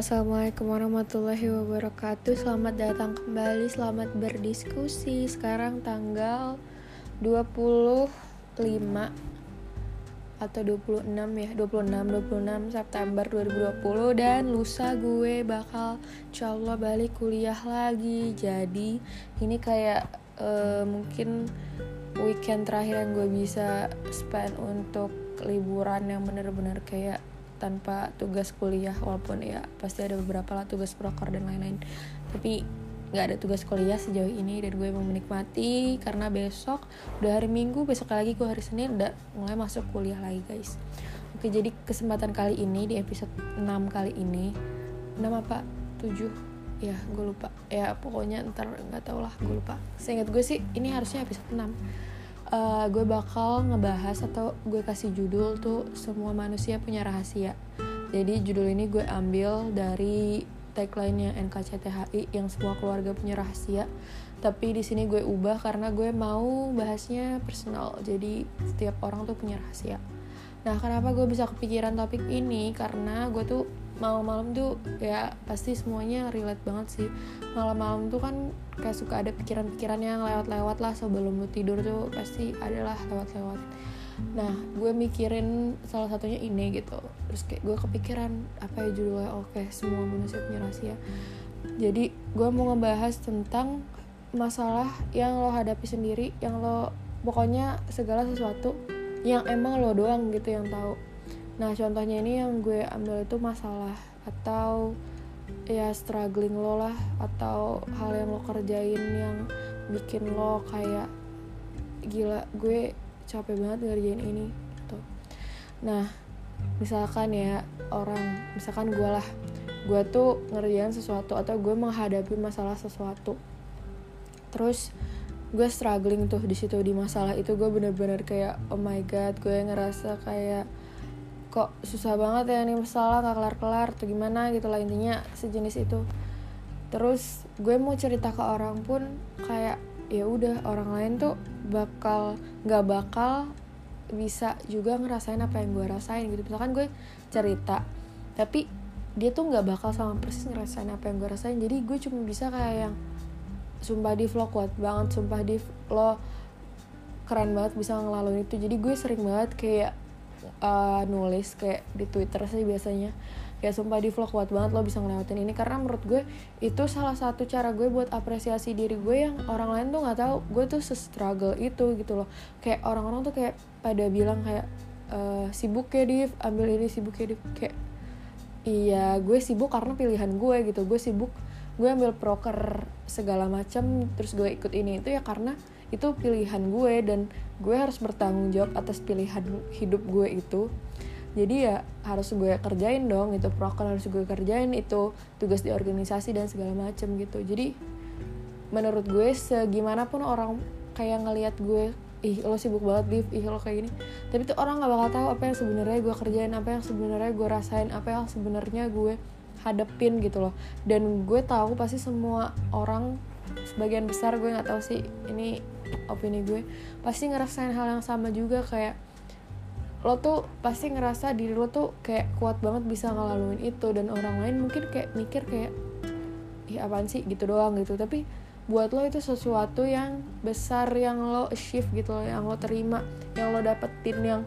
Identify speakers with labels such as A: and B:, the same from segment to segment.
A: assalamualaikum warahmatullahi wabarakatuh. Selamat datang kembali, selamat berdiskusi. Sekarang tanggal 25 atau 26 ya 26 26 September 2020 dan lusa gue bakal insyaallah balik kuliah lagi. Jadi ini kayak uh, mungkin weekend terakhir yang gue bisa spend untuk liburan yang bener-bener kayak tanpa tugas kuliah walaupun ya pasti ada beberapa lah tugas proker dan lain-lain. Tapi nggak ada tugas kuliah sejauh ini dan gue mau menikmati karena besok udah hari minggu besok lagi gue hari senin udah mulai masuk kuliah lagi guys. Oke jadi kesempatan kali ini di episode 6 kali ini 6 apa 7 ya gue lupa. Ya pokoknya ntar nggak tau lah gue lupa. Seingat gue sih ini harusnya episode 6 uh, gue bakal ngebahas atau gue kasih judul tuh semua manusia punya rahasia. Jadi judul ini gue ambil dari tagline-nya NKCTHI yang semua keluarga punya rahasia. Tapi di sini gue ubah karena gue mau bahasnya personal. Jadi setiap orang tuh punya rahasia. Nah, kenapa gue bisa kepikiran topik ini? Karena gue tuh malam-malam tuh ya pasti semuanya relate banget sih. Malam-malam tuh kan kayak suka ada pikiran-pikiran yang lewat-lewat lah sebelum lu tidur tuh pasti adalah lewat-lewat. Nah gue mikirin salah satunya ini gitu. Terus kayak gue kepikiran apa ya judulnya? Oke semua manusia punya rahasia. Jadi gue mau ngebahas tentang masalah yang lo hadapi sendiri yang lo pokoknya segala sesuatu yang emang lo doang gitu yang tahu Nah contohnya ini yang gue ambil itu masalah atau ya struggling lo lah atau hal yang lo kerjain yang bikin lo kayak gila gue capek banget ngerjain ini gitu. Nah misalkan ya orang misalkan gue lah gue tuh ngerjain sesuatu atau gue menghadapi masalah sesuatu terus gue struggling tuh di situ di masalah itu gue bener-bener kayak oh my god gue ngerasa kayak kok susah banget ya nih masalah gak kelar-kelar atau gimana gitu lah intinya sejenis itu. Terus gue mau cerita ke orang pun kayak ya udah orang lain tuh bakal nggak bakal bisa juga ngerasain apa yang gue rasain gitu. Misalkan gue cerita tapi dia tuh nggak bakal sama persis ngerasain apa yang gue rasain. Jadi gue cuma bisa kayak yang sumpah di vlog kuat banget sumpah di lo keren banget bisa ngelaluin itu. Jadi gue sering banget kayak uh, nulis kayak di Twitter sih biasanya. Ya sumpah di vlog kuat banget lo bisa ngelewatin ini. Karena menurut gue itu salah satu cara gue buat apresiasi diri gue yang orang lain tuh nggak tahu. Gue tuh se-struggle itu gitu loh. Kayak orang-orang tuh kayak pada bilang kayak uh, sibuk ya Div? Ambil ini sibuk ya Div? Kayak iya gue sibuk karena pilihan gue gitu. Gue sibuk gue ambil proker segala macam terus gue ikut ini. Itu ya karena itu pilihan gue dan gue harus bertanggung jawab atas pilihan hidup gue itu. Jadi ya harus gue kerjain dong itu proker harus gue kerjain itu tugas di organisasi dan segala macem gitu. Jadi menurut gue segimanapun orang kayak ngelihat gue ih lo sibuk banget Div, ih lo kayak gini. Tapi tuh orang nggak bakal tahu apa yang sebenarnya gue kerjain apa yang sebenarnya gue rasain apa yang sebenarnya gue hadepin gitu loh. Dan gue tahu pasti semua orang sebagian besar gue nggak tahu sih ini opini gue pasti ngerasain hal yang sama juga kayak lo tuh pasti ngerasa diri lo tuh kayak kuat banget bisa ngelaluin itu dan orang lain mungkin kayak mikir kayak ih apaan sih? Gitu doang gitu. Tapi buat lo itu sesuatu yang besar yang lo achieve gitu loh yang lo terima yang lo dapetin yang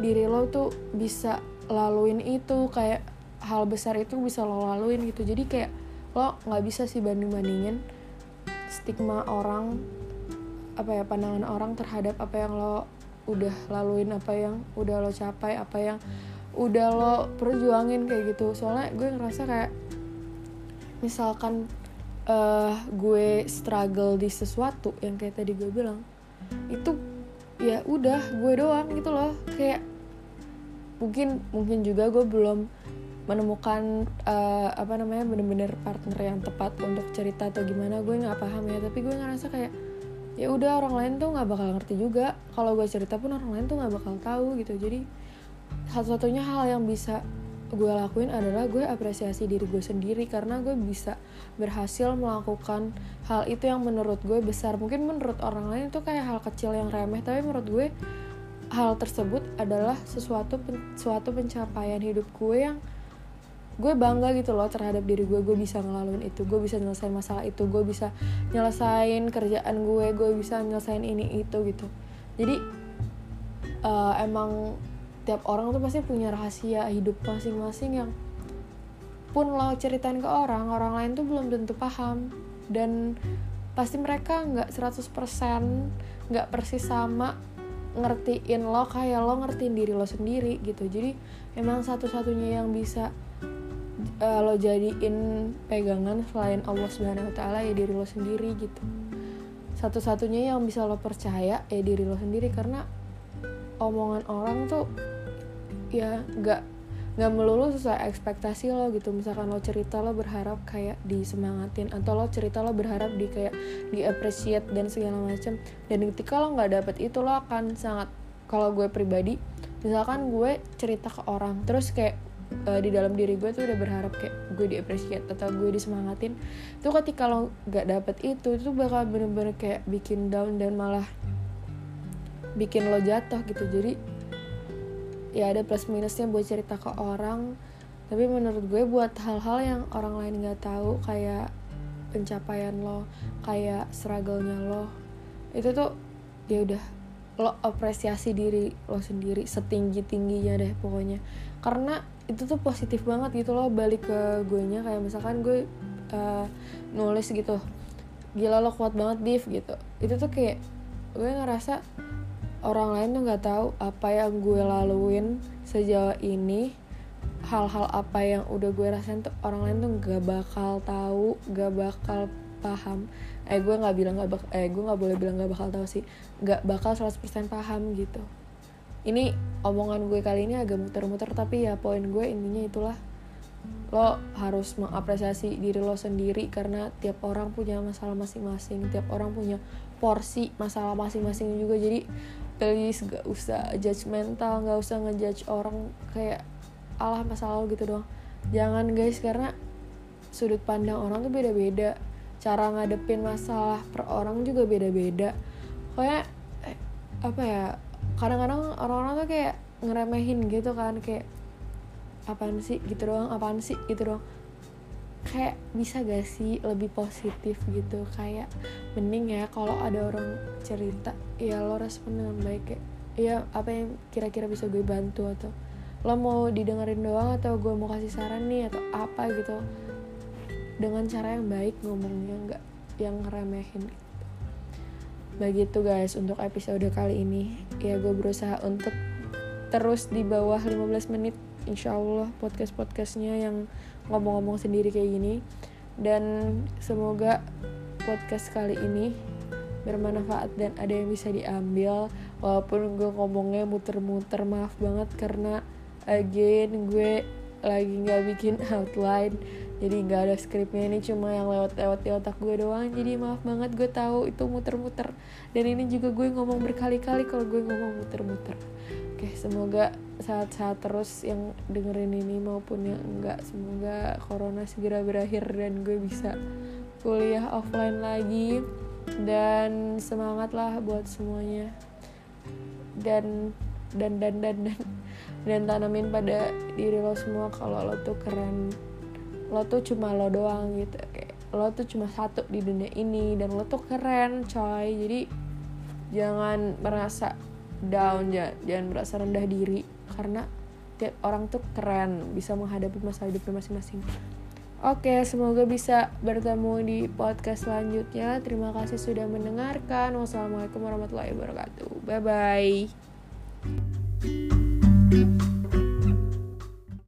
A: diri lo tuh bisa laluin itu kayak hal besar itu bisa lo laluin gitu. Jadi kayak lo nggak bisa sih banding bandingin stigma orang apa ya pandangan orang terhadap apa yang lo udah laluin apa yang udah lo capai apa yang udah lo perjuangin kayak gitu. Soalnya gue ngerasa kayak misalkan uh, gue struggle di sesuatu yang kayak tadi gue bilang itu ya udah gue doang gitu loh. Kayak mungkin mungkin juga gue belum menemukan uh, apa namanya bener-bener partner yang tepat untuk cerita atau gimana gue nggak paham ya. Tapi gue ngerasa kayak ya udah orang lain tuh nggak bakal ngerti juga. Kalau gue cerita pun orang lain tuh nggak bakal tahu gitu. Jadi satu-satunya hal yang bisa gue lakuin adalah gue apresiasi diri gue sendiri karena gue bisa berhasil melakukan hal itu yang menurut gue besar. Mungkin menurut orang lain itu kayak hal kecil yang remeh tapi menurut gue hal tersebut adalah sesuatu pen, suatu pencapaian hidup gue yang gue bangga gitu loh terhadap diri gue gue bisa ngelaluin itu gue bisa nyelesain masalah itu gue bisa nyelesain kerjaan gue gue bisa nyelesain ini itu gitu. Jadi uh, emang tiap orang tuh pasti punya rahasia hidup masing-masing yang pun lo ceritain ke orang orang lain tuh belum tentu paham. Dan pasti mereka nggak 100% nggak persis sama ngertiin lo kayak lo ngertiin diri lo sendiri gitu. Jadi emang satu-satunya yang bisa uh, lo jadiin pegangan selain Allah Subhanahu Wa Taala ya diri lo sendiri gitu. Satu-satunya yang bisa lo percaya ya diri lo sendiri karena omongan orang tuh ya nggak nggak melulu sesuai ekspektasi lo gitu. Misalkan lo cerita lo berharap kayak disemangatin atau lo cerita lo berharap di kayak di appreciate dan segala macam dan ketika lo nggak dapet itu lo akan sangat kalau gue pribadi misalkan gue cerita ke orang terus kayak uh, di dalam diri gue tuh udah berharap kayak gue di appreciate atau gue disemangatin. Tuh ketika lo gak dapet itu itu bakal bener-bener kayak bikin down dan malah bikin lo jatuh gitu. Jadi ya ada plus minusnya buat cerita ke orang. Tapi menurut gue buat hal-hal yang orang lain nggak tahu kayak pencapaian lo kayak struggle-nya lo itu tuh ya udah lo apresiasi diri lo sendiri setinggi tingginya deh pokoknya. Karena itu tuh positif banget gitu loh balik ke gue nya kayak misalkan gue uh, nulis gitu gila lo kuat banget div gitu. Itu tuh kayak gue ngerasa orang lain tuh nggak tahu apa yang gue laluin sejauh ini. Hal-hal apa yang udah gue rasain tuh orang lain tuh gak bakal tahu gak bakal paham. Eh gue nggak bilang gak bak eh gue nggak boleh bilang gak bakal tahu sih. Gak bakal 100% paham gitu ini omongan gue kali ini agak muter-muter tapi ya poin gue intinya itulah. Lo harus mengapresiasi diri lo sendiri karena tiap orang punya masalah masing-masing tiap orang punya porsi masalah masing-masing juga. Jadi please gak usah judgmental gak usah ngejudge orang kayak alah masalah lo gitu doang. Jangan guys karena sudut pandang orang tuh beda-beda. Cara ngadepin masalah per orang juga beda-beda. Kayak eh, apa ya kadang-kadang orang-orang tuh kayak ngeremehin gitu kan kayak apaan sih? Gitu doang apaan sih? Gitu doang. Kayak bisa gak sih lebih positif gitu? Kayak mending ya kalau ada orang cerita ya lo respon dengan baik kayak ya apa yang kira-kira bisa gue bantu atau lo mau didengerin doang atau gue mau kasih saran nih atau apa gitu? Dengan cara yang baik ngomongnya nggak yang ngeremehin begitu guys untuk episode kali ini ya gue berusaha untuk terus di bawah 15 menit insya Allah podcast-podcastnya yang ngomong-ngomong sendiri kayak gini. Dan semoga podcast kali ini bermanfaat dan ada yang bisa diambil. Walaupun gue ngomongnya muter-muter maaf banget karena again gue lagi nggak bikin outline jadi nggak ada skripnya ini cuma yang lewat-lewat di otak gue doang. Jadi maaf banget gue tahu itu muter-muter. Dan ini juga gue ngomong berkali-kali kalau gue ngomong muter-muter. Oke semoga saat-saat terus yang dengerin ini maupun yang enggak semoga corona segera berakhir dan gue bisa kuliah offline lagi. Dan semangat lah buat semuanya. Dan dan dan dan dan dan tanamin pada diri lo semua kalau lo tuh keren lo tuh cuma lo doang gitu kayak lo tuh cuma satu di dunia ini dan lo tuh keren coy jadi jangan merasa down jangan, jangan merasa rendah diri karena tiap orang tuh keren bisa menghadapi masalah hidupnya masing-masing Oke, semoga bisa bertemu di podcast selanjutnya. Terima kasih sudah mendengarkan. Wassalamualaikum warahmatullahi wabarakatuh. Bye bye.